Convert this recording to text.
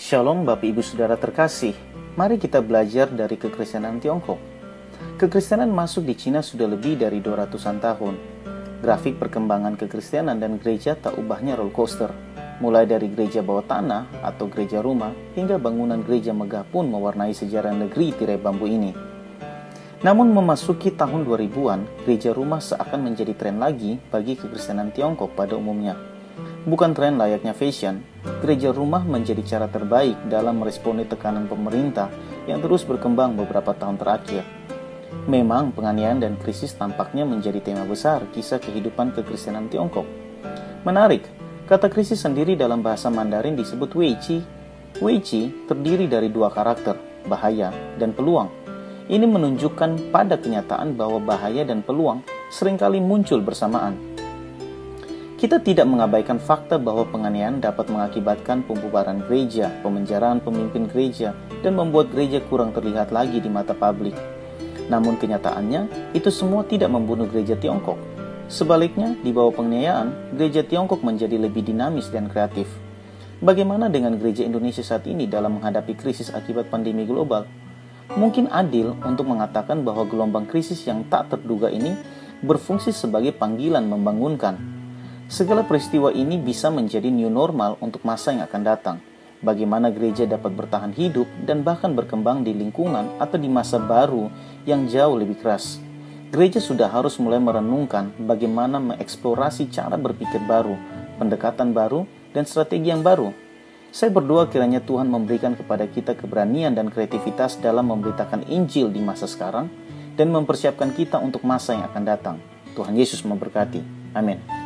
Shalom Bapak Ibu Saudara terkasih. Mari kita belajar dari kekristenan Tiongkok. Kekristenan masuk di Cina sudah lebih dari 200-an tahun. Grafik perkembangan kekristenan dan gereja tak ubahnya roller coaster. Mulai dari gereja bawah tanah atau gereja rumah hingga bangunan gereja megah pun mewarnai sejarah negeri tirai bambu ini. Namun memasuki tahun 2000-an, gereja rumah seakan menjadi tren lagi bagi kekristenan Tiongkok pada umumnya. Bukan tren layaknya fashion, gereja rumah menjadi cara terbaik dalam meresponi tekanan pemerintah yang terus berkembang beberapa tahun terakhir. Memang penganiayaan dan krisis tampaknya menjadi tema besar kisah kehidupan kekristenan Tiongkok. Menarik, kata krisis sendiri dalam bahasa Mandarin disebut Weiqi. Weiqi terdiri dari dua karakter, bahaya dan peluang. Ini menunjukkan pada kenyataan bahwa bahaya dan peluang sering kali muncul bersamaan. Kita tidak mengabaikan fakta bahwa penganiayaan dapat mengakibatkan pembubaran gereja, pemenjaraan pemimpin gereja, dan membuat gereja kurang terlihat lagi di mata publik. Namun kenyataannya, itu semua tidak membunuh gereja Tiongkok. Sebaliknya, di bawah penganiayaan, gereja Tiongkok menjadi lebih dinamis dan kreatif. Bagaimana dengan gereja Indonesia saat ini dalam menghadapi krisis akibat pandemi global? Mungkin adil untuk mengatakan bahwa gelombang krisis yang tak terduga ini berfungsi sebagai panggilan membangunkan Segala peristiwa ini bisa menjadi new normal untuk masa yang akan datang. Bagaimana gereja dapat bertahan hidup dan bahkan berkembang di lingkungan atau di masa baru yang jauh lebih keras. Gereja sudah harus mulai merenungkan bagaimana mengeksplorasi cara berpikir baru, pendekatan baru, dan strategi yang baru. Saya berdoa kiranya Tuhan memberikan kepada kita keberanian dan kreativitas dalam memberitakan Injil di masa sekarang dan mempersiapkan kita untuk masa yang akan datang. Tuhan Yesus memberkati. Amin.